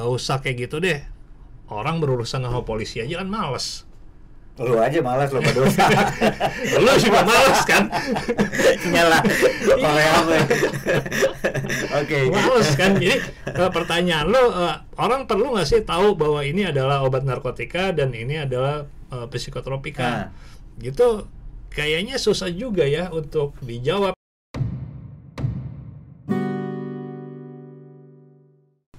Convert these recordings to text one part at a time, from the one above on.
Gak usah kayak gitu deh. Orang berurusan sama polisi aja kan males. Lu aja malas lo berdosa. Lu juga males kan? Nyala. Oleh apa? Oke. Males kan? Jadi eh, pertanyaan lo, eh, orang perlu nggak sih tahu bahwa ini adalah obat narkotika dan ini adalah eh, psikotropika? Nah. Gitu kayaknya susah juga ya untuk dijawab.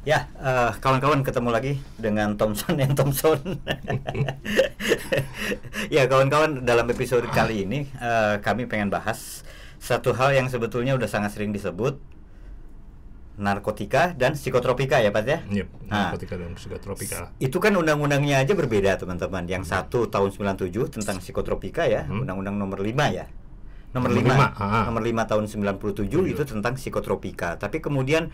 Ya, eh, kawan-kawan ketemu lagi dengan Thompson and Thompson. ya, kawan-kawan dalam episode kali ini eh, kami pengen bahas satu hal yang sebetulnya udah sangat sering disebut narkotika dan psikotropika ya, Pak ya. Yep, Nah. narkotika dan psikotropika. Itu kan undang-undangnya aja berbeda, teman-teman. Yang satu tahun 97 tentang psikotropika ya, Hmm. undang-undang nomor 5 ya. Nomor Nomor 5. lima, ah. Nomor 5 tahun 97 itu tentang psikotropika. Tapi kemudian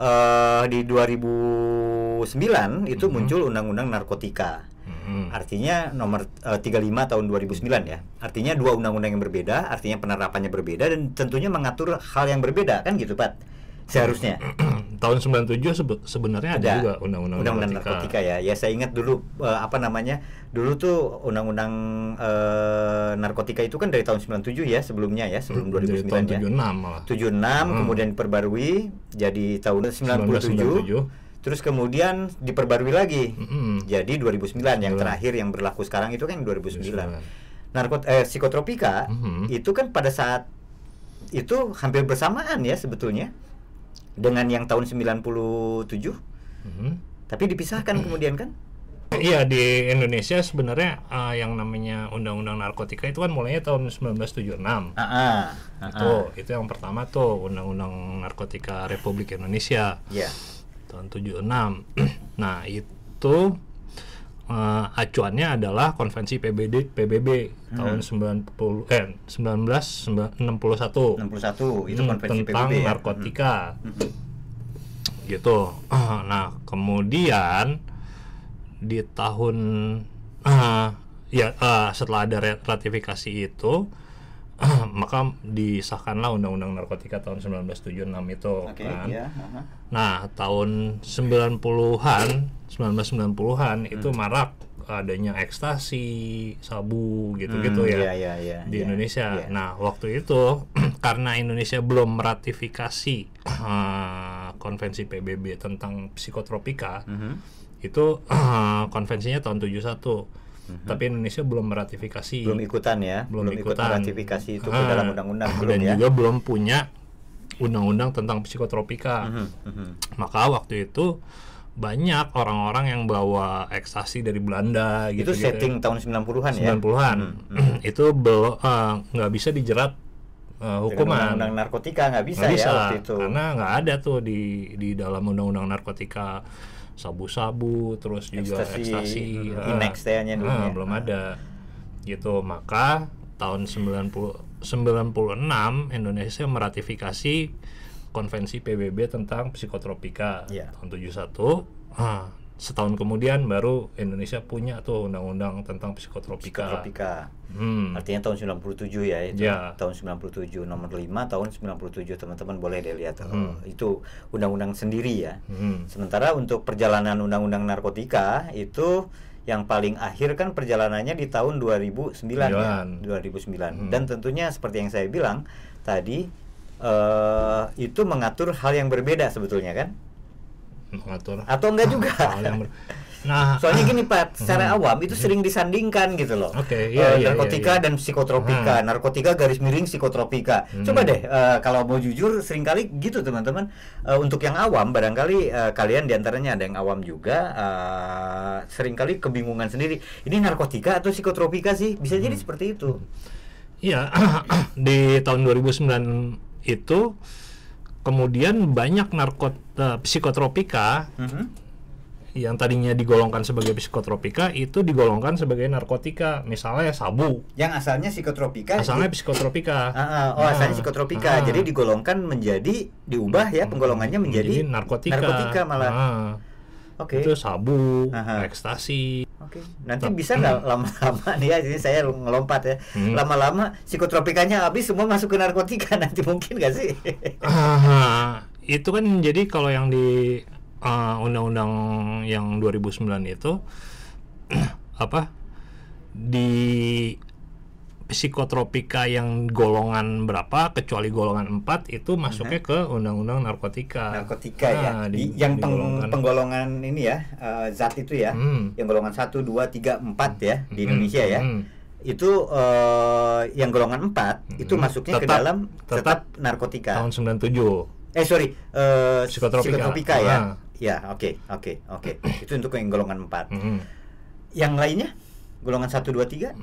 eh, di 2009 itu Mhm. muncul undang-undang narkotika. Hmm. Artinya nomor eh, 35 tahun 2009 ya. Artinya dua undang-undang yang berbeda, artinya penerapannya berbeda dan tentunya mengatur hal yang berbeda kan gitu, Pak. Seharusnya. Tahun 97 sebe- sebenarnya ada, Ada. juga undang-undang Undang-undang narkotika. narkotika ya. Ya saya ingat dulu eh, apa namanya? Dulu tuh undang-undang eh, narkotika itu kan dari tahun 97 ya sebelumnya ya, sebelum Dari 2009 tahun ya. 76 malah. 76 Hmm. kemudian diperbarui jadi tahun 97. 1997. Terus kemudian diperbarui lagi. Mm-mm. Jadi 2009 yang 2009. terakhir yang berlaku sekarang itu kan 2009. 2009. Narkot eh psikotropika Mhm. itu kan pada saat itu hampir bersamaan ya sebetulnya dengan yang tahun 97 Mhm. tapi dipisahkan kemudian kan? Iya di Indonesia sebenarnya eh, yang namanya undang-undang narkotika itu kan mulainya tahun 1976. Ah, ah, ah, Itu ah. itu yang pertama tuh undang-undang narkotika Republik Indonesia Ya. tahun 76. nah, itu eh, acuannya adalah konvensi PBB PBB tahun 90 eh 1961. 61 itu Hmm, konvensi tentang PBB ya. narkotika. Mhm. Gitu. Nah, kemudian di tahun eh, ya eh, setelah ada ratifikasi itu maka disahkanlah undang-undang narkotika tahun 1976 itu Oke, kan. ya. aha. Nah, tahun 90-an, 1990-an itu Hmm. marak adanya ekstasi, sabu gitu-gitu Hmm, ya iya, iya, iya, di iya, Indonesia. iya. Nah, waktu itu karena Indonesia belum meratifikasi eh, konvensi PBB tentang psikotropika, Mhm. itu konvensinya tahun 71. Tapi Indonesia belum meratifikasi. Belum ikutan ya, Belum ikut ikutan. ratifikasi itu ke Ah, dalam undang-undang belum Dan ya. juga belum punya undang-undang tentang psikotropika. Mhm, mhm. Maka waktu itu banyak orang-orang yang bawa ekstasi dari Belanda gitu. itu setting tahun 90-an ya. 90-an. Mhm, itu belum eh, nggak bisa dijerat Dengan hukuman. undang-undang narkotika nggak bisa, Nggak ya waktu itu. karena nggak ada tuh di di dalam undang-undang narkotika sabu-sabu terus juga Ekstasi, ekstasi, Inex teh-nya dulu ya. belum ada gitu maka tahun 90 96 Indonesia meratifikasi konvensi PBB tentang psikotropika Iya. tahun 71 ah, setahun kemudian baru Indonesia punya tuh undang-undang tentang psikotropika, Psikotropika. Hmm. Artinya tahun 97 ya itu. Ya. Tahun 97 nomor 5 tahun 97 teman-teman boleh deh lihat. Hmm. Itu undang-undang sendiri ya. Hmm. Sementara untuk perjalanan undang-undang narkotika itu yang paling akhir kan perjalanannya di tahun 2009 ya. Sembilan. 2009. Hmm. Dan tentunya seperti yang saya bilang tadi eh itu mengatur hal yang berbeda sebetulnya kan? Mengatur Atau enggak juga? nah Soalnya gini Pak, secara awam itu sering disandingkan gitu loh. Oke, Eh, iya, iya, narkotika iya, iya. dan psikotropika, narkotika garis miring psikotropika. Hmm. Coba deh, eh, kalau mau jujur, sering kali gitu teman-teman. Eh, untuk yang awam, barangkali eh, kalian di antaranya ada yang awam juga, eh, sering kali kebingungan sendiri. Ini narkotika atau psikotropika sih? Bisa jadi Hmm. seperti itu. Iya, di tahun 2009 itu kemudian banyak narkot eh, psikotropika Mhm. yang tadinya digolongkan sebagai psikotropika itu digolongkan sebagai narkotika, misalnya sabu. Yang asalnya psikotropika. Asalnya di- psikotropika. Ah, oh, asalnya Ah, psikotropika. ah. Jadi digolongkan menjadi diubah ya penggolongannya menjadi, narkotika. narkotika malah. Ah, Oke. Itu sabu, Aha. ekstasi. Oke, nanti Tep- bisa nggak lama-lama nih ya? Ini saya ngelompat ya. Hmm. Lama-lama psikotropikanya habis semua masuk ke narkotika nanti mungkin nggak sih? Ah, itu kan jadi kalau yang di eh, undang-undang yang 2009 itu apa di psikotropika yang golongan berapa kecuali golongan 4 itu masuknya ke undang-undang narkotika. narkotika ya Nah, Di- di- yang di peng- golongan- penggolongan ini ya eh, zat itu ya Hmm. yang golongan 1 2 3 4 ya di Hmm, Indonesia ya hmm. itu eh, yang golongan 4 itu Hmm. masuknya ke Tetap- dalam tetap tetap narkotika tahun 97. eh sorry eh, Psikotropika. ya Ah. ya oke oke oke itu untuk yang golongan 4 Hmm. yang lainnya golongan 1 2 3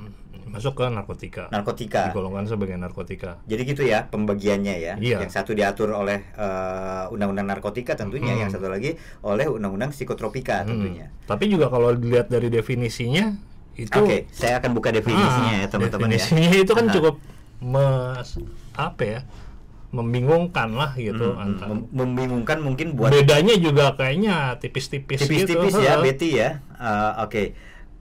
Masuk ke narkotika. narkotika Digolongkan sebagai narkotika. Jadi gitu ya pembagiannya ya. Iya. Yang satu diatur oleh eh, undang-undang narkotika tentunya, Hmm. yang satu lagi oleh undang-undang psikotropika Hmm. tentunya. Tapi juga kalau dilihat dari definisinya itu Oke, saya akan buka definisinya Ah, ya teman-teman ya. definisinya itu kan Aha. cukup mes, apa ya? membingungkan lah gitu Hmm, antara mem- membingungkan mungkin buat bedanya juga kayaknya tipis-tipis tipis-tipis gitu. ya. Betty ya. Eh, Oke.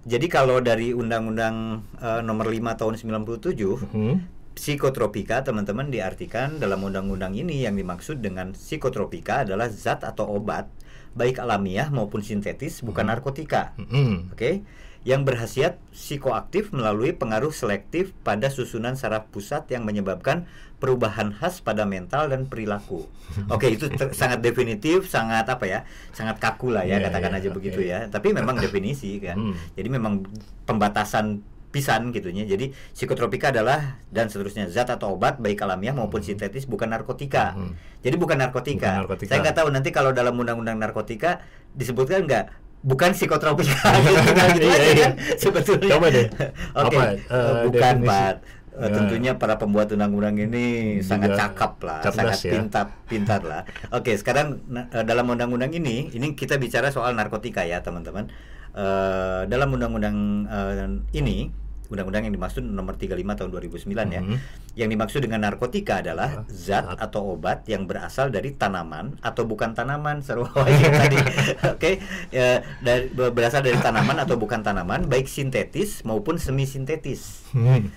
Jadi kalau dari undang-undang eh, nomor 5 tahun 97 Hmm. Psikotropika teman-teman diartikan dalam undang-undang ini yang dimaksud dengan psikotropika adalah zat atau obat baik alamiah maupun sintetis bukan narkotika. Hmm. Oke, yang berhasiat psikoaktif melalui pengaruh selektif pada susunan saraf pusat yang menyebabkan perubahan khas pada mental dan perilaku. Oke, itu ter- sangat definitif, sangat apa ya, sangat kaku lah ya Iya, katakan iya, aja begitu oke. ya. Tapi memang definisi kan. Hmm. Jadi memang pembatasan pisan gitunya. Jadi psikotropika adalah dan seterusnya zat atau obat baik alamiah maupun sintetis bukan narkotika. Hmm. Jadi bukan narkotika. Bukan narkotika. Saya nggak tahu nanti kalau dalam undang-undang narkotika disebutkan nggak bukan psikotropika gitu kan gitu Iya, aja iya. kan sebetulnya. Coba deh. Oke. Apa, eh, eh, bukan? Pak. Ya. tentunya para pembuat undang-undang ini Juga sangat cakap lah, cerdas sangat ya. pintar, pintar lah. Oke, sekarang eh, dalam undang-undang ini, ini kita bicara soal narkotika ya, teman-teman. Eh, dalam undang-undang eh, ini, undang-undang yang dimaksud nomor 35 tahun 2009 ya. Mhm. Yang dimaksud dengan narkotika adalah Ah, zat atau obat yang berasal dari tanaman atau bukan tanaman seru aja tadi. Oke, ya, dari berasal dari tanaman atau bukan tanaman, baik sintetis maupun semi sintetis Hmm.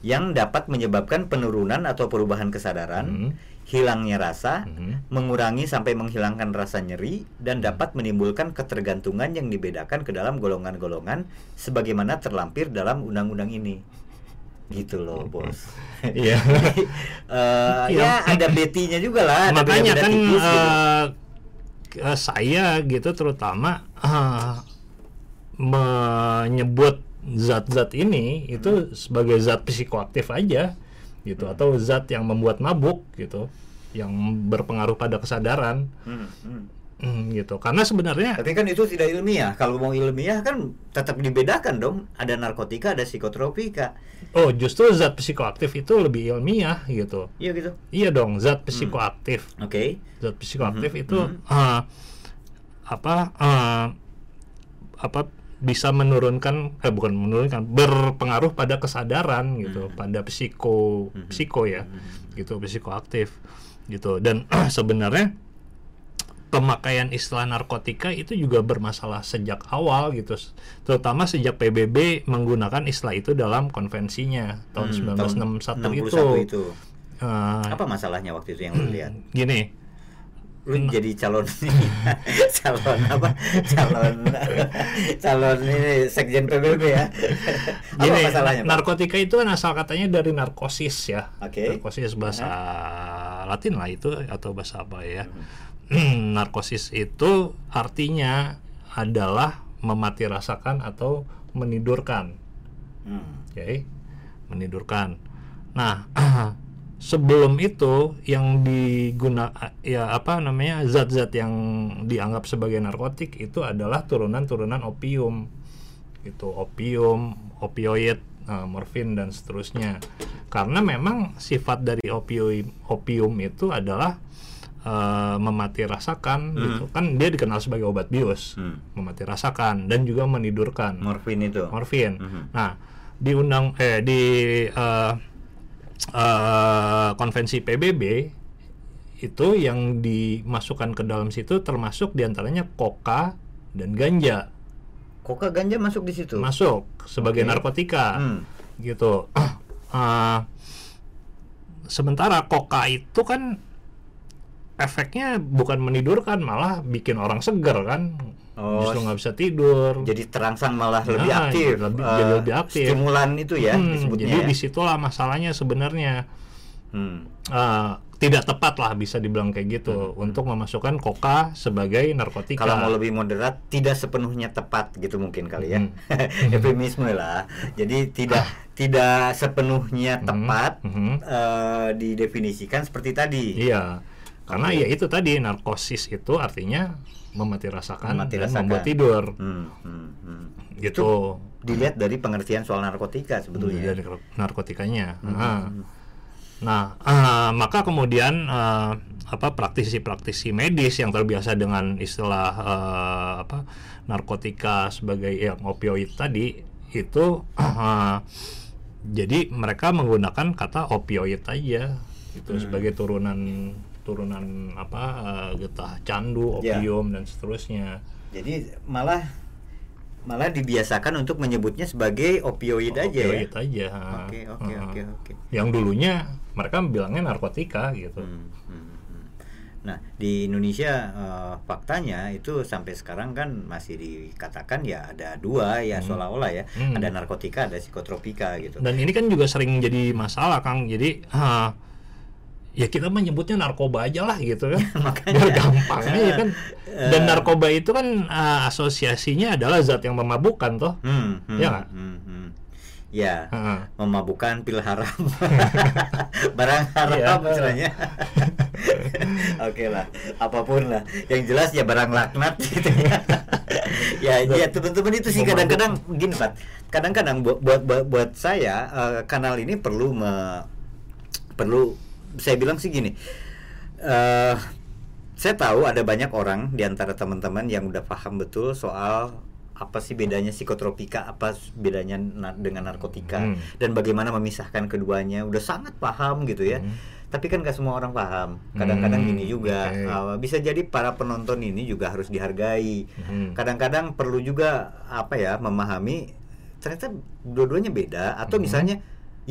yang dapat menyebabkan penurunan atau perubahan kesadaran, Hmm. Hilangnya rasa, Hmm. mengurangi sampai menghilangkan rasa nyeri dan dapat menimbulkan ketergantungan yang dibedakan ke dalam golongan-golongan sebagaimana terlampir dalam undang-undang ini. Gitu loh, Bos. Iya. Iya. ya ada Betty-nya juga lah, ada Makanya kan tipis gitu. eh, eh, saya gitu terutama eh, menyebut zat-zat ini itu sebagai zat psikoaktif aja gitu Hmm. atau zat yang membuat mabuk gitu yang berpengaruh pada kesadaran Hmm, hmm. Hmm, gitu karena sebenarnya Tapi kan itu tidak ilmiah. Kalau mau ilmiah kan tetap dibedakan dong. Ada narkotika, ada psikotropika. oh justru zat psikoaktif itu lebih ilmiah gitu Iya gitu. iya dong zat psikoaktif Oke. zat psikoaktif Mhm, itu mhm. eh, apa eh, apa bisa menurunkan eh bukan menurunkan berpengaruh pada kesadaran gitu Mhm. pada psiko Mhm. psiko ya Mhm. gitu psikoaktif gitu dan sebenarnya pemakaian istilah narkotika itu juga bermasalah sejak awal gitu terutama sejak PBB menggunakan istilah itu dalam konvensinya tahun Hmm, 1961 itu, 61 itu. Eh, Apa masalahnya waktu itu yang lu lihat? gini Lu jadi calon calon apa? Calon calon ini sekjen PBB ya. apa Gini, masalahnya? Pak? narkotika itu kan asal katanya dari narkosis ya. Oke. Narkosis bahasa Latin lah itu atau bahasa apa ya. Hmm. narkosis itu artinya adalah memati rasakan atau menidurkan. Hmm. Oke. Menidurkan. Nah, sebelum itu yang diguna ya apa namanya zat-zat yang dianggap sebagai narkotik itu adalah turunan-turunan opium gitu opium opioid eh, morfin dan seterusnya karena memang sifat dari opium opium itu adalah eh, memati rasakan gitu kan dia dikenal sebagai obat bius Hmm. memati rasakan dan juga menidurkan Morfin itu. morfin. Mhm. Nah, di undang eh di eh, eh, konvensi PBB itu yang dimasukkan ke dalam situ termasuk di antaranya koka dan ganja Koka ganja masuk di situ. masuk sebagai Oke. narkotika Hmm. gitu. Eh, sementara koka itu kan efeknya bukan menidurkan malah bikin orang seger kan Oh, justru nggak bisa tidur Jadi terangsang malah lebih Nah, aktif. lebih- eh, jadi lebih aktif. Stimulan itu ya Hmm, disebutnya. jadi ya. di situlah masalahnya sebenarnya Hmm. Eh, tidak tepat lah bisa dibilang kayak gitu untuk memasukkan koka sebagai narkotika Kalau mau lebih moderat, tidak sepenuhnya tepat gitu mungkin kali ya. Hmm. Eufemisme lah. Jadi tidak tidak sepenuhnya tepat Mhm. eh, didefinisikan seperti tadi. Iya, karena ya itu tadi narkosis itu artinya memati rasakan Memati dan rasakan. membuat tidur, Hmm, hmm, hmm. gitu. Dilihat dari pengertian soal narkotika sebetulnya. Dari narkotikanya. Hmm. Nah, nah, eh, maka kemudian eh, apa praktisi-praktisi medis yang terbiasa dengan istilah eh, apa narkotika sebagai yang opioid tadi itu eh, jadi mereka menggunakan kata opioid aja itu Hmm. sebagai turunan turunan apa eh, getah candu, Ya. opium dan seterusnya. Jadi malah malah dibiasakan untuk menyebutnya sebagai opioid aja ya. Opioid aja. Oke, oke, oke, oke. Yang dulunya mereka bilangnya narkotika gitu. Hmm, hmm, hmm. Nah, di Indonesia eh, faktanya itu sampai sekarang kan masih dikatakan ya ada dua ya seolah-olah ya, Hmm. ada narkotika, ada psikotropika gitu. Dan ini kan juga sering jadi masalah, Kang. Jadi ah, ya kita menyebutnya narkoba aja lah gitu kan. Makanya. Biar gampang aja kan. Eh. Dan narkoba itu kan ah, asosiasinya adalah zat yang memabukkan toh. Hmm, hmm, Ya nggak? hmm, hmm. Ya, Heeh. memabukkan pil haram, barang haram Iya. istilahnya. Oke lah, apa pun lah. Yang jelas ya barang laknat gitu ya. ya, ya teman-teman itu sih kadang-kadang gini Pak. Kadang-kadang buat buat buat, saya eh, kanal ini perlu me, perlu saya bilang sih gini. eh saya tahu ada banyak orang di antara teman-teman yang udah paham betul soal apa sih bedanya psikotropika, apa bedanya na- dengan narkotika Hmm. dan bagaimana memisahkan keduanya. Udah sangat paham gitu ya. Hmm. Tapi kan gak semua orang paham. Kadang-kadang Hmm, gini juga oke. uh, bisa jadi para penonton ini juga harus dihargai. Hmm. Kadang-kadang perlu juga apa ya memahami ternyata dua-duanya beda atau Hmm. misalnya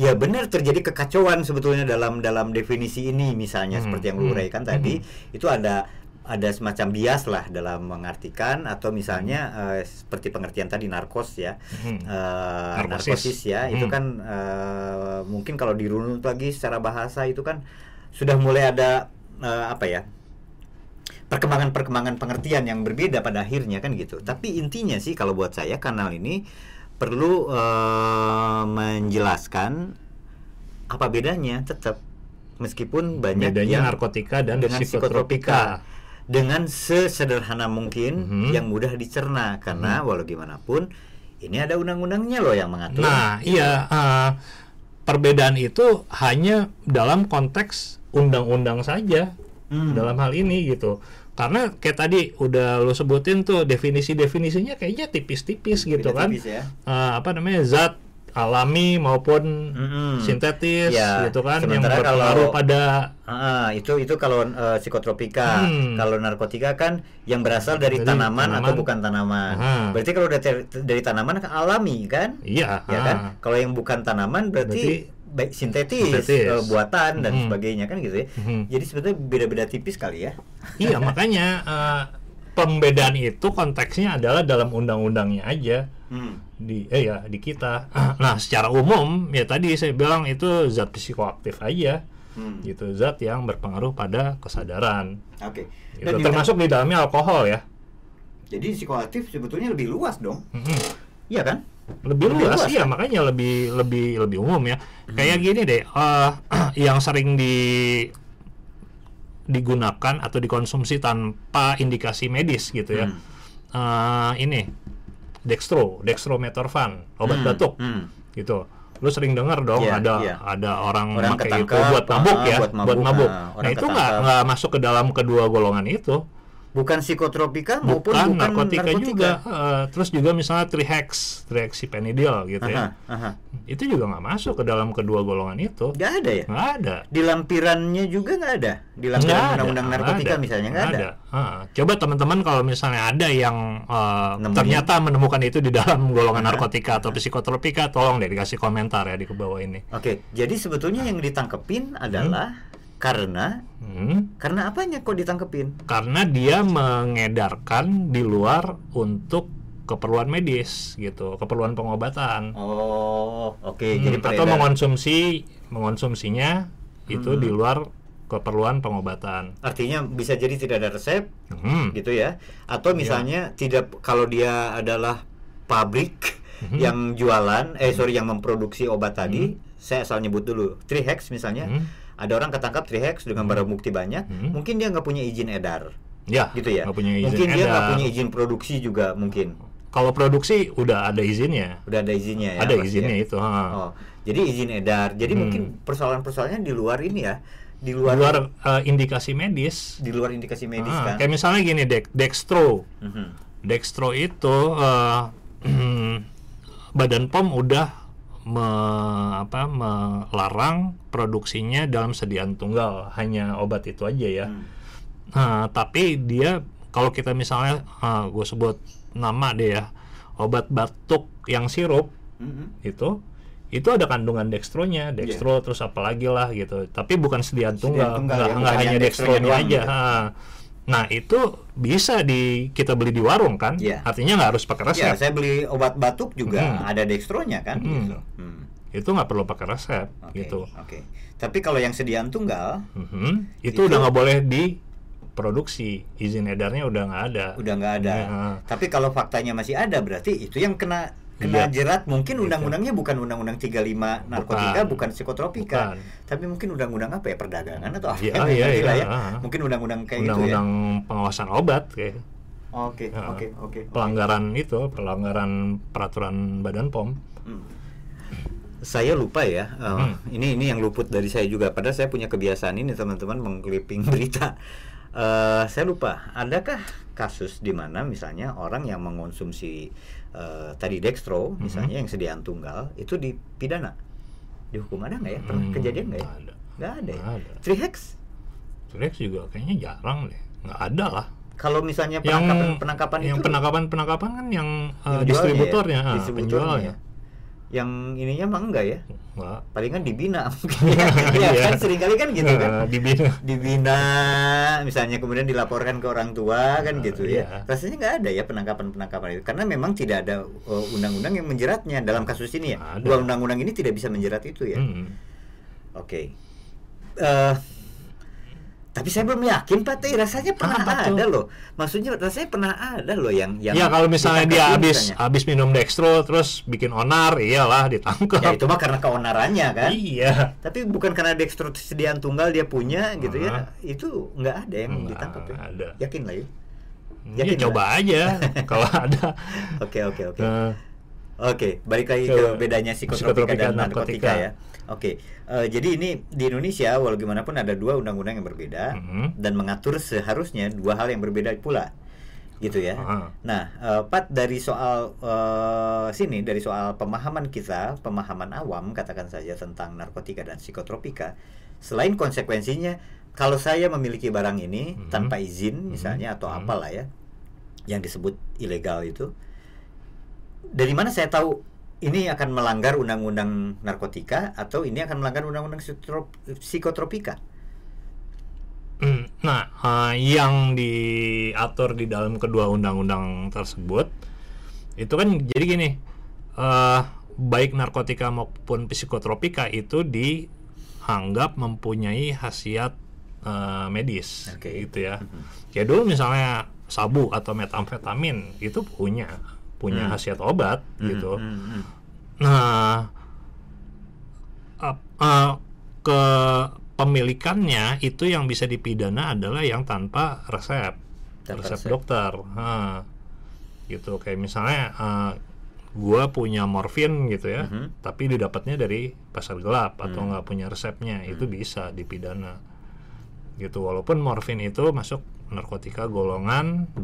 ya benar terjadi kekacauan sebetulnya dalam dalam definisi ini misalnya Hmm, seperti yang lu hmm, uraikan tadi itu ada ada semacam bias lah dalam mengartikan atau misalnya eh, seperti pengertian tadi narkos ya Hmm. eh, Narkosis. narkosis ya itu Hmm. kan eh, mungkin kalau dirunut lagi secara bahasa itu kan sudah mulai ada eh, apa ya perkembangan-perkembangan pengertian yang berbeda pada akhirnya kan gitu. Tapi intinya sih kalau buat saya kanal ini perlu eh, menjelaskan apa bedanya tetap meskipun banyak Bedanya yang narkotika dan dengan psikotropika. psikotropika dengan sesederhana mungkin Mhm. yang mudah dicerna karena walau gimana pun ini ada undang-undangnya loh yang mengatur. Nah, iya eh, perbedaan itu hanya dalam konteks undang-undang saja. Hmm. dalam hal ini gitu karena kayak tadi udah lo sebutin tuh definisi-definisinya kayaknya tipis-tipis gitu Beda kan tipis ya. Eh, apa namanya zat alami maupun Mm-mm. sintetis Ya, gitu kan yang berpengaruh kalau- pada Ah, itu itu kalau eh, psikotropika, Hmm. kalau narkotika kan yang berasal dari, Dari tanaman, atau tanaman. bukan tanaman. Aha. Berarti kalau ter- dari tanaman kan alami kan? iya Ya ah. kan? Kalau yang bukan tanaman berarti, baik sintetis, Sintetis. eh, buatan dan Mhm. sebagainya kan gitu ya. Mhm. Jadi sebetulnya beda-beda tipis kali ya. iya makanya eh, pembedaan itu konteksnya adalah dalam undang-undangnya aja Hmm. di eh ya di kita nah secara umum ya tadi saya bilang itu zat psikoaktif aja Hmm. gitu zat yang berpengaruh pada kesadaran Oke. Gitu, Dan juga- termasuk di dalamnya alkohol ya jadi psikoaktif sebetulnya lebih luas dong. Mhm. Iya kan? Lebih, Lebih luas, luas, ya? kan? makanya lebih lebih lebih umum ya. Kayak gini deh eh, yang sering di digunakan atau dikonsumsi tanpa indikasi medis gitu ya. Eh, ini dextro dextrometorphan obat Hmm, batuk hmm. gitu. Lu sering dengar dong Iya, ada iya. ada orang, Orang pakai itu buat mabuk ah, ya buat buat mabuk, mabuk, ah, nah orang itu nggak nggak masuk ke dalam kedua golongan itu Bukan psikotropika maupun bukan, bukan narkotika, juga. Eh, terus juga misalnya trihex trihexipenidil gitu ya. Aha, aha. itu juga nggak masuk ke dalam kedua golongan itu. Nggak ada ya? nggak ada. Di lampirannya juga nggak ada. Di lampiran ada, undang-undang narkotika ada, misalnya nggak ada. Ah, coba teman-teman kalau misalnya ada yang Nemuin. ternyata menemukan itu di dalam golongan narkotika atau psikotropika tolong deh dikasih komentar ya di bawah ini. Oke, jadi sebetulnya yang ditangkepin adalah Karena Hmm, karena apanya kok ditangkepin? karena dia mengedarkan di luar untuk keperluan medis gitu, keperluan pengobatan. Oh, oke. Hmm, Jadi atau peredar- mengonsumsi mengonsumsinya itu Hmm. di luar keperluan pengobatan. artinya bisa jadi tidak ada resep Hmm. gitu ya. Atau misalnya tidak kalau dia adalah pabrik Mhm. yang jualan eh sorry yang memproduksi obat tadi, saya asal nyebut dulu. Trihex misalnya. Hmm. Ada orang ketangkap Trihex dengan barang bukti banyak, Hmm. mungkin dia nggak punya izin edar. Ya, gitu ya. punya izin mungkin dia nggak edar. punya izin produksi juga mungkin. Kalau produksi udah ada izinnya. Udah ada izinnya ya. ada izinnya ya. itu, ha. Oh, jadi izin edar. Jadi Hmm. mungkin persoalan-persoalannya di luar ini ya, di Di luar luar eh, indikasi medis. di luar indikasi medis Ah, kan. Kayak misalnya gini, Dex- Dextro. Mhm. Dextro itu eh, Badan POM udah me- apa, melarang produksinya dalam sediaan tunggal, hanya obat itu aja ya. Hmm. Nah, tapi dia kalau kita misalnya gue sebut nama deh ya, obat batuk yang sirup Mhm. itu itu ada kandungan dextronya, dextro terus apalagi lah gitu. Tapi bukan sediaan tunggal, tunggal nggak, ya, nggak hanya dextronya dextronya aja. gitu. Nah itu bisa di kita beli di warung kan? Iya. Artinya nggak harus pakai resep. Ya, saya beli obat batuk juga Hmm. ada dextronya kan Hmm. gitu. Hmm. Itu nggak perlu pakai resep Oke, gitu. Oke. Tapi kalau yang sediaan tunggal Mhm. Itu- Itu, udah nggak boleh diproduksi, izin edarnya udah nggak ada. udah nggak ada. Ya. Tapi kalau faktanya masih ada berarti itu yang kena kena Iya. jerat mungkin Gitu. undang-undangnya bukan undang-undang 35 narkotika, bukan, Bukan. psikotropika. Bukan. Tapi mungkin undang-undang apa ya perdagangan atau apa? Iya, nggak iya, lah iya. ya. Mungkin undang-undang kayak gitu ya. Undang-undang pengawasan obat kayak Oke, Ya. oke, oke. pelanggaran itu, pelanggaran peraturan Badan POM. Hmm. Saya lupa ya. eh, Hmm. Ini ini yang luput dari saya juga. Padahal saya punya kebiasaan ini teman-teman mengclipping berita. Eh, saya lupa. Adakah kasus di mana misalnya orang yang mengonsumsi eh, tadi dextro, misalnya yang sediaan tunggal, itu dipidana? Dihukum ada nggak ya? Pernah Hmm, kejadian nggak ya? nggak ada. Nggak ada. Ya? Ada. Trihex. T-Rex juga kayaknya jarang deh, nggak ada lah. Kalau misalnya Yang penangkapan penangkapan yang itu penangkapan penangkapan kan yang, eh, yang jualnya ya? distributornya, ah, Distributornya. penjualnya, Yang ininya mah enggak ya? nggak. Palingan dibina mungkin. ya, Iya. kan sering kali kan gitu kan. Eh, dibina. dibina misalnya kemudian dilaporkan ke orang tua kan Nah, gitu iya. ya rasanya nggak ada ya penangkapan penangkapan itu karena memang tidak ada uh, undang-undang yang menjeratnya dalam kasus ini ya Ada. dua undang-undang ini tidak bisa menjerat itu ya Hmm. oke Eh, tapi saya belum yakin Pak Teh rasanya pernah Apa tuh? ada loh maksudnya rasanya pernah ada loh yang yang Ya kalau misalnya dia habis habis minum dextro terus bikin onar, iyalah ditangkap. ya itu mah karena keonarannya kan Iya. tapi bukan karena dextro sediaan tunggal dia punya gitu ya Ah. itu nggak ada yang Nggak ditangkap ya ada. yakin lah ya Ya Yakin coba aja kalau ada. Oke oke oke. Oke, balik lagi Ke bedanya psikotropika psikotropika dan narkotika, narkotika. ya. Oke, eh, jadi ini di Indonesia walau gimana pun ada dua undang-undang yang berbeda Mhm. dan mengatur seharusnya dua hal yang berbeda pula, gitu ya. Ah. Nah, eh, Pat dari soal eh, sini dari soal pemahaman kita, pemahaman awam katakan saja tentang narkotika dan psikotropika, selain konsekuensinya, kalau saya memiliki barang ini Mhm. tanpa izin misalnya atau Mhm. apalah ya, yang disebut ilegal itu, dari mana saya tahu ini akan melanggar undang-undang narkotika atau ini akan melanggar undang-undang psikotrop- psikotropika? Nah, eh, yang diatur di dalam kedua undang-undang tersebut itu kan jadi gini, eh, baik narkotika maupun psikotropika itu dianggap mempunyai khasiat eh, medis, Oke. gitu ya. Mhm. Ya dulu misalnya sabu atau metamfetamin itu punya punya Hmm. khasiat obat, gitu. Hmm, hmm, hmm. Nah, ap- eh, kepemilikannya itu yang bisa dipidana adalah yang tanpa resep, Tanpa resep, resep. dokter. Ha. Gitu kayak misalnya eh, gua punya morfin gitu ya, Mhm. tapi didapatnya dari pasar gelap atau Hmm. nggak punya resepnya, itu bisa dipidana. Gitu walaupun morfin itu masuk narkotika golongan 2.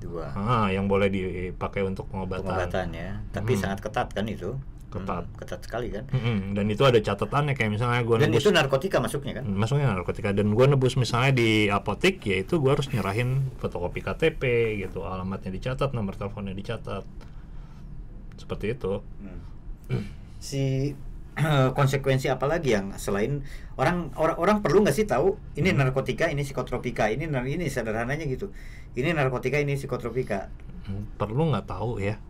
Dua. Ah, yang boleh dipakai untuk pengobatan. Pengobatan ya, tapi Hmm. sangat ketat kan itu. Ketat. Hmm, ketat sekali kan. Mm-mm, dan itu ada catatannya kayak misalnya gue Dan nebus itu narkotika masuknya kan? masuknya narkotika dan gue nebus misalnya di apotek ya itu gue harus nyerahin fotokopi KTP gitu alamatnya dicatat nomor teleponnya dicatat seperti itu Hmm. Si konsekuensi apa lagi yang selain orang orang orang perlu nggak sih tahu ini narkotika ini psikotropika ini ini sederhananya gitu. Ini narkotika ini psikotropika. Hmm, perlu nggak tahu ya?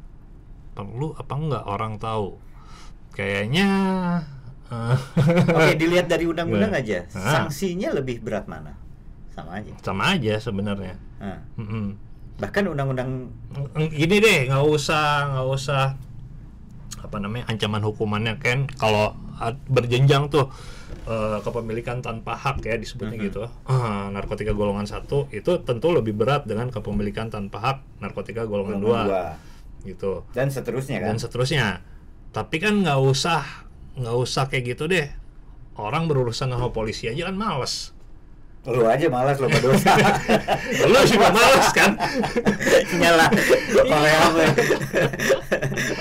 Perlu apa nggak orang tahu? Kayaknya eh, oke dilihat dari undang-undang Nah. aja. Ah. sanksinya lebih berat mana? Sama aja. Sama aja sebenarnya. Nah, Mm-mm. bahkan undang-undang gini deh nggak usah nggak usah apa namanya ancaman hukumannya kan? Kalau berjenjang tuh eh, kepemilikan tanpa hak ya disebutnya Mhm. gitu. Ah, narkotika golongan satu itu tentu lebih berat dengan kepemilikan tanpa hak narkotika golongan, golongan dua. dua. Gitu. Dan seterusnya kan? Dan seterusnya. Tapi kan nggak usah nggak usah kayak gitu deh. Orang berurusan sama polisi aja kan males lu aja malas lo berdosa lu juga males kan? Nyala oleh apa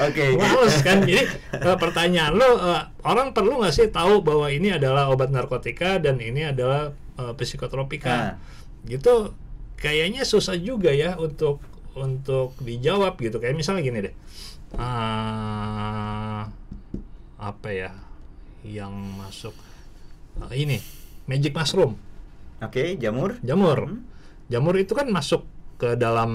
oke. Males kan? Jadi eh, pertanyaan lo eh, orang perlu nggak sih tahu bahwa ini adalah obat narkotika dan ini adalah eh, psikotropika? Gitu kayaknya susah juga ya untuk untuk dijawab gitu. Kayak misalnya gini deh. Ah, apa ya yang masuk? Eh, ini magic mushroom oke jamur jamur Hmm. jamur itu kan masuk ke dalam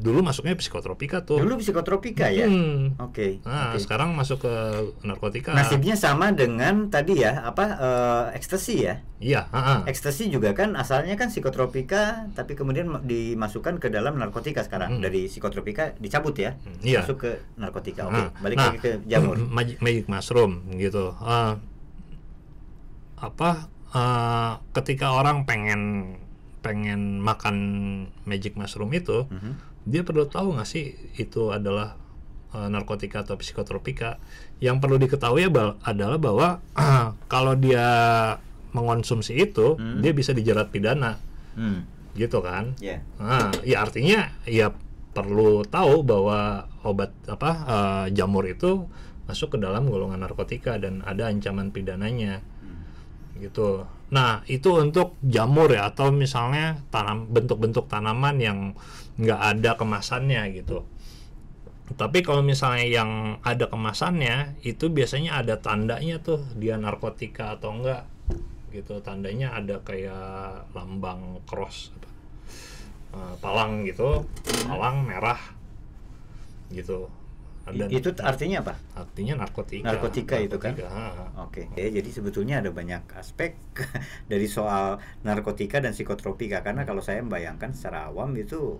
dulu masuknya psikotropika tuh dulu psikotropika ya Hmm. oke Nah, oke. sekarang masuk ke narkotika. nasibnya sama dengan tadi ya apa eh, ekstasi ya Iya, ah. ekstasi juga kan asalnya kan psikotropika tapi kemudian ma- dimasukkan ke dalam narkotika sekarang Hmm. dari psikotropika dicabut ya Iya. masuk ke narkotika oke Nah, balik nah, lagi ke jamur Magic, mushroom gitu. Ah, apa ah, ketika orang pengen pengen makan magic mushroom itu, Mhm. dia perlu tahu nggak sih itu adalah eh, narkotika atau psikotropika? Yang perlu diketahui adalah bahwa kalau dia mengonsumsi itu, Hmm. dia bisa dijerat pidana, Hmm. gitu kan? ya Nah, ya artinya ya perlu tahu bahwa obat apa eh, jamur itu masuk ke dalam golongan narkotika dan ada ancaman pidananya. Gitu. Nah, itu untuk jamur ya atau misalnya tanam bentuk-bentuk tanaman yang nggak ada kemasannya gitu. Tapi kalau misalnya yang ada kemasannya itu biasanya ada tandanya tuh dia narkotika atau enggak gitu. Tandanya ada kayak lambang cross eh, palang gitu, palang merah gitu. Dan itu artinya apa artinya narkotika. Narkotika itu kan? Narkotika. Oke, ya, jadi sebetulnya ada banyak aspek dari soal narkotika dan psikotropika karena kalau saya membayangkan secara awam itu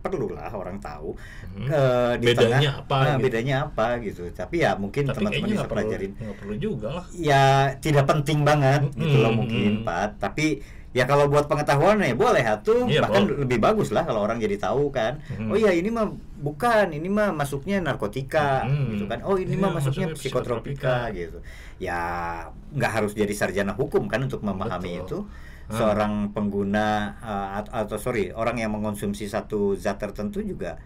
perlulah orang tahu Mhm. eh, di Bedanya tengah- apa nah, gitu. bedanya apa gitu. Tapi ya mungkin teman-teman bisa pelajarin. nggak perlu juga lah. Ya tidak penting banget gitu loh Mhm, mungkin mhm. Pak. Tapi ya kalau buat pengetahuan ya boleh atuh. Iya, Bahkan boleh. lebih bagus lah kalau orang jadi tahu kan. Mhm. Oh ya ini mah bukan, ini mah masuknya narkotika Mhm. gitu kan. Oh ini Iya, mah masuknya masuknya psikotropika psikotropika. gitu. Ya nggak harus jadi sarjana hukum kan untuk memahami Betul. itu. Hmm. Seorang pengguna uh, at- atau sorry orang yang mengonsumsi satu zat tertentu juga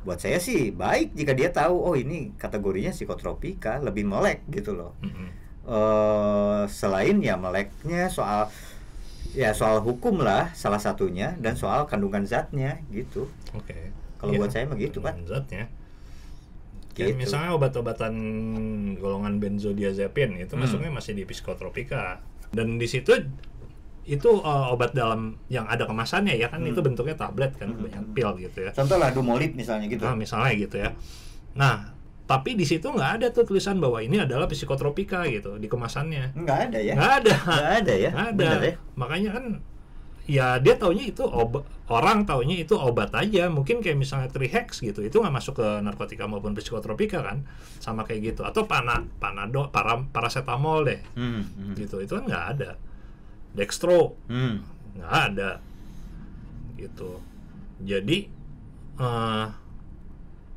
buat saya sih baik jika dia tahu oh ini kategorinya psikotropika lebih melek gitu loh Mhm. eh selain ya meleknya soal ya soal hukum lah salah satunya dan soal kandungan zatnya gitu Oke. Kalau Iya, buat saya mah gitu, Pak. Zatnya. Kayak Gitu. misalnya obat-obatan golongan benzodiazepin itu Hmm. masuknya masih di psikotropika. Dan di situ itu uh, obat dalam yang ada kemasannya ya kan Hmm. itu bentuknya tablet kan Hmm. banyak pil gitu ya. contoh lah dumolid misalnya gitu Nah, misalnya gitu ya. Nah, tapi di situ nggak ada tuh tulisan bahwa ini adalah psikotropika gitu di kemasannya. nggak ada ya? Nggak ada. nggak ada ya? Nggak ada. Bener ya? Makanya kan ya dia taunya itu obat orang taunya itu obat aja. Mungkin kayak misalnya trihex gitu itu nggak masuk ke narkotika maupun psikotropika kan? Sama kayak gitu. Atau pana panado para paracetamol deh. Hmm, hmm. gitu. Itu kan nggak ada. Dextro. Hmm. nggak ada. Gitu. Jadi eh,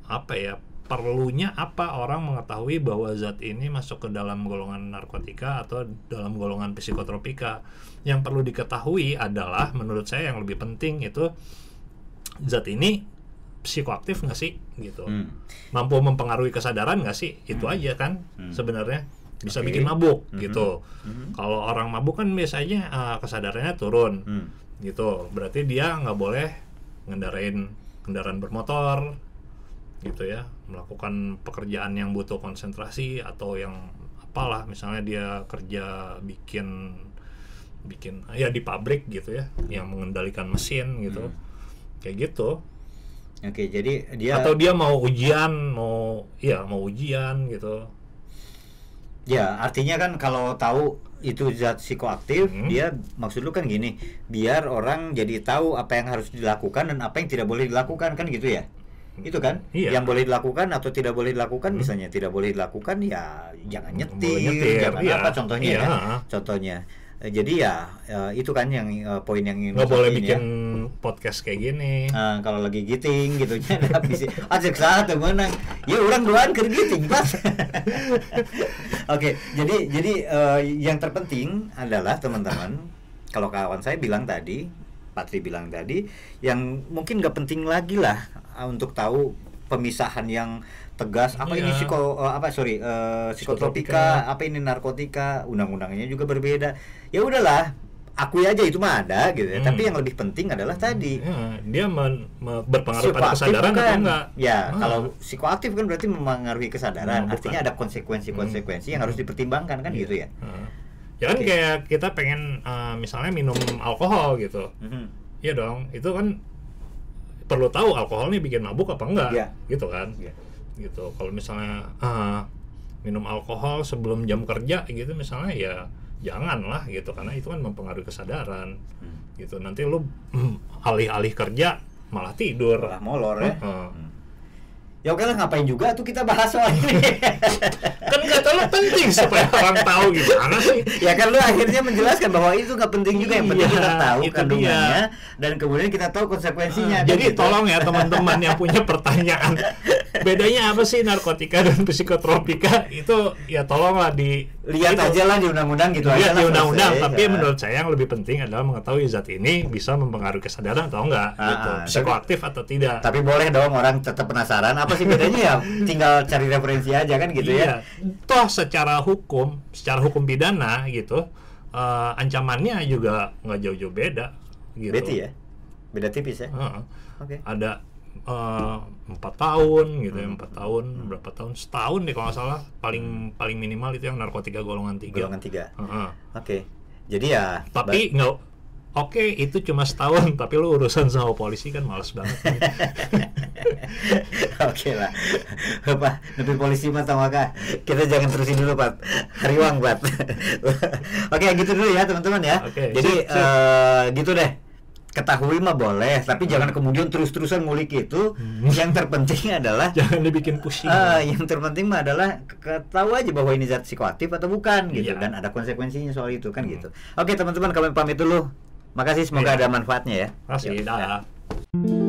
apa ya perlunya apa orang mengetahui bahwa zat ini masuk ke dalam golongan narkotika atau dalam golongan psikotropika yang perlu diketahui adalah menurut saya yang lebih penting itu zat ini psikoaktif nggak sih gitu Hmm. mampu mempengaruhi kesadaran nggak sih itu Hmm. aja kan Hmm. sebenarnya bisa Oke. bikin mabuk Mhm. gitu Mhm. kalau orang mabuk kan biasanya eh, kesadarannya turun Hmm. gitu berarti dia nggak boleh ngendarain kendaraan bermotor gitu ya melakukan pekerjaan yang butuh konsentrasi atau yang apalah misalnya dia kerja bikin bikin ya di pabrik gitu ya yang mengendalikan mesin gitu kayak gitu Oke, jadi dia atau dia mau ujian mau ya mau ujian gitu ya artinya kan kalau tahu itu zat psikoaktif, Hmm. dia maksud lu kan gini, biar orang jadi tahu apa yang harus dilakukan dan apa yang tidak boleh dilakukan kan gitu ya. Itu kan? Iya. Yang boleh dilakukan atau tidak boleh dilakukan misalnya tidak boleh dilakukan ya jangan nyetir, nyetir, jangan iya. apa contohnya Iya. ya. Contohnya. Eh, Jadi ya eh, itu kan yang eh, poin yang ingin nggak boleh sampaikan bikin ya. podcast kayak gini Nah, kalau lagi giting gitu nya habis ajak satu menang ya orang doan keur giting pas oke jadi jadi eh, yang terpenting adalah teman-teman kalau kawan saya bilang tadi Patri bilang tadi yang mungkin nggak penting lagi lah ah, untuk tahu pemisahan yang tegas apa ini Iya. psiko eh, apa sorry eh, Psikotropika. psikotropika apa ini narkotika undang-undangnya juga berbeda ya udahlah akui aja itu mah ada gitu ya Hmm. tapi yang lebih penting adalah tadi Ya, dia men- me- berpengaruh pada Psikoaktif kesadaran atau bukan? enggak Ya, Ah. kalau psikoaktif kan berarti mempengaruhi kesadaran. Hmm, Artinya bukan. ada konsekuensi-konsekuensi yang harus dipertimbangkan kan Iya. gitu ya. Heeh. ya kan Oke. kayak kita pengen eh, misalnya minum alkohol gitu Mhm. Iya dong itu kan perlu tahu alkohol nih bikin mabuk apa enggak Iya. gitu kan Iya. gitu kalau misalnya eh, minum alkohol sebelum jam kerja gitu misalnya ya jangan lah gitu karena itu kan mempengaruhi kesadaran Hmm. gitu nanti lu mm, alih-alih kerja malah tidur Malah molor ya. Heeh. Hmm. Ya oke lah ngapain juga tuh kita bahas soal ini. kan nggak terlalu penting supaya orang tahu gimana sih ya kan lu akhirnya menjelaskan bahwa itu nggak penting juga yang penting Iya, kita tahu kandungannya dan kemudian kita tahu konsekuensinya. kan jadi gitu. tolong ya teman-teman yang punya pertanyaan bedanya apa sih narkotika dan psikotropika itu ya tolonglah di lihat aja lah di undang-undang gitu aja lihat di undang-undang tapi Ya. menurut saya yang lebih penting adalah mengetahui zat ini bisa mempengaruhi kesadaran atau enggak Ah, gitu ah, psikoaktif atau tidak tapi boleh dong orang tetap penasaran apa sih bedanya ya tinggal cari referensi aja kan gitu ya. Iya. toh secara hukum secara hukum pidana gitu eh, ancamannya juga nggak jauh-jauh beda gitu Beti ya. Beda tipis ya. Heeh. Oke. ada eh, empat tahun gitu Hmm. ya empat tahun berapa tahun setahun deh kalau nggak salah paling paling minimal itu yang narkotika golongan tiga Golongan tiga. Heeh. Oke. Jadi ya tapi nggak oke itu cuma setahun tapi lu urusan sama polisi kan males banget Oke lah. Pak, lebih polisi mah tau maka kita jangan terusin dulu, Pak. Hariwang, Pak. Oke, gitu dulu ya, teman-teman ya. Oke, Jadi sip, sip. eh, gitu deh. Ketahui mah boleh, tapi jangan kemudian terus-terusan ngulik itu. Hmm. Yang terpenting adalah jangan dibikin pusing eh, yang terpenting mah adalah ke- tahu aja bahwa ini zat psikoaktif atau bukan gitu Iya. dan ada konsekuensinya soal itu kan Hmm. gitu. Oke, teman-teman kami pamit dulu. Makasih semoga Iya. ada manfaatnya ya. Masih Yuk,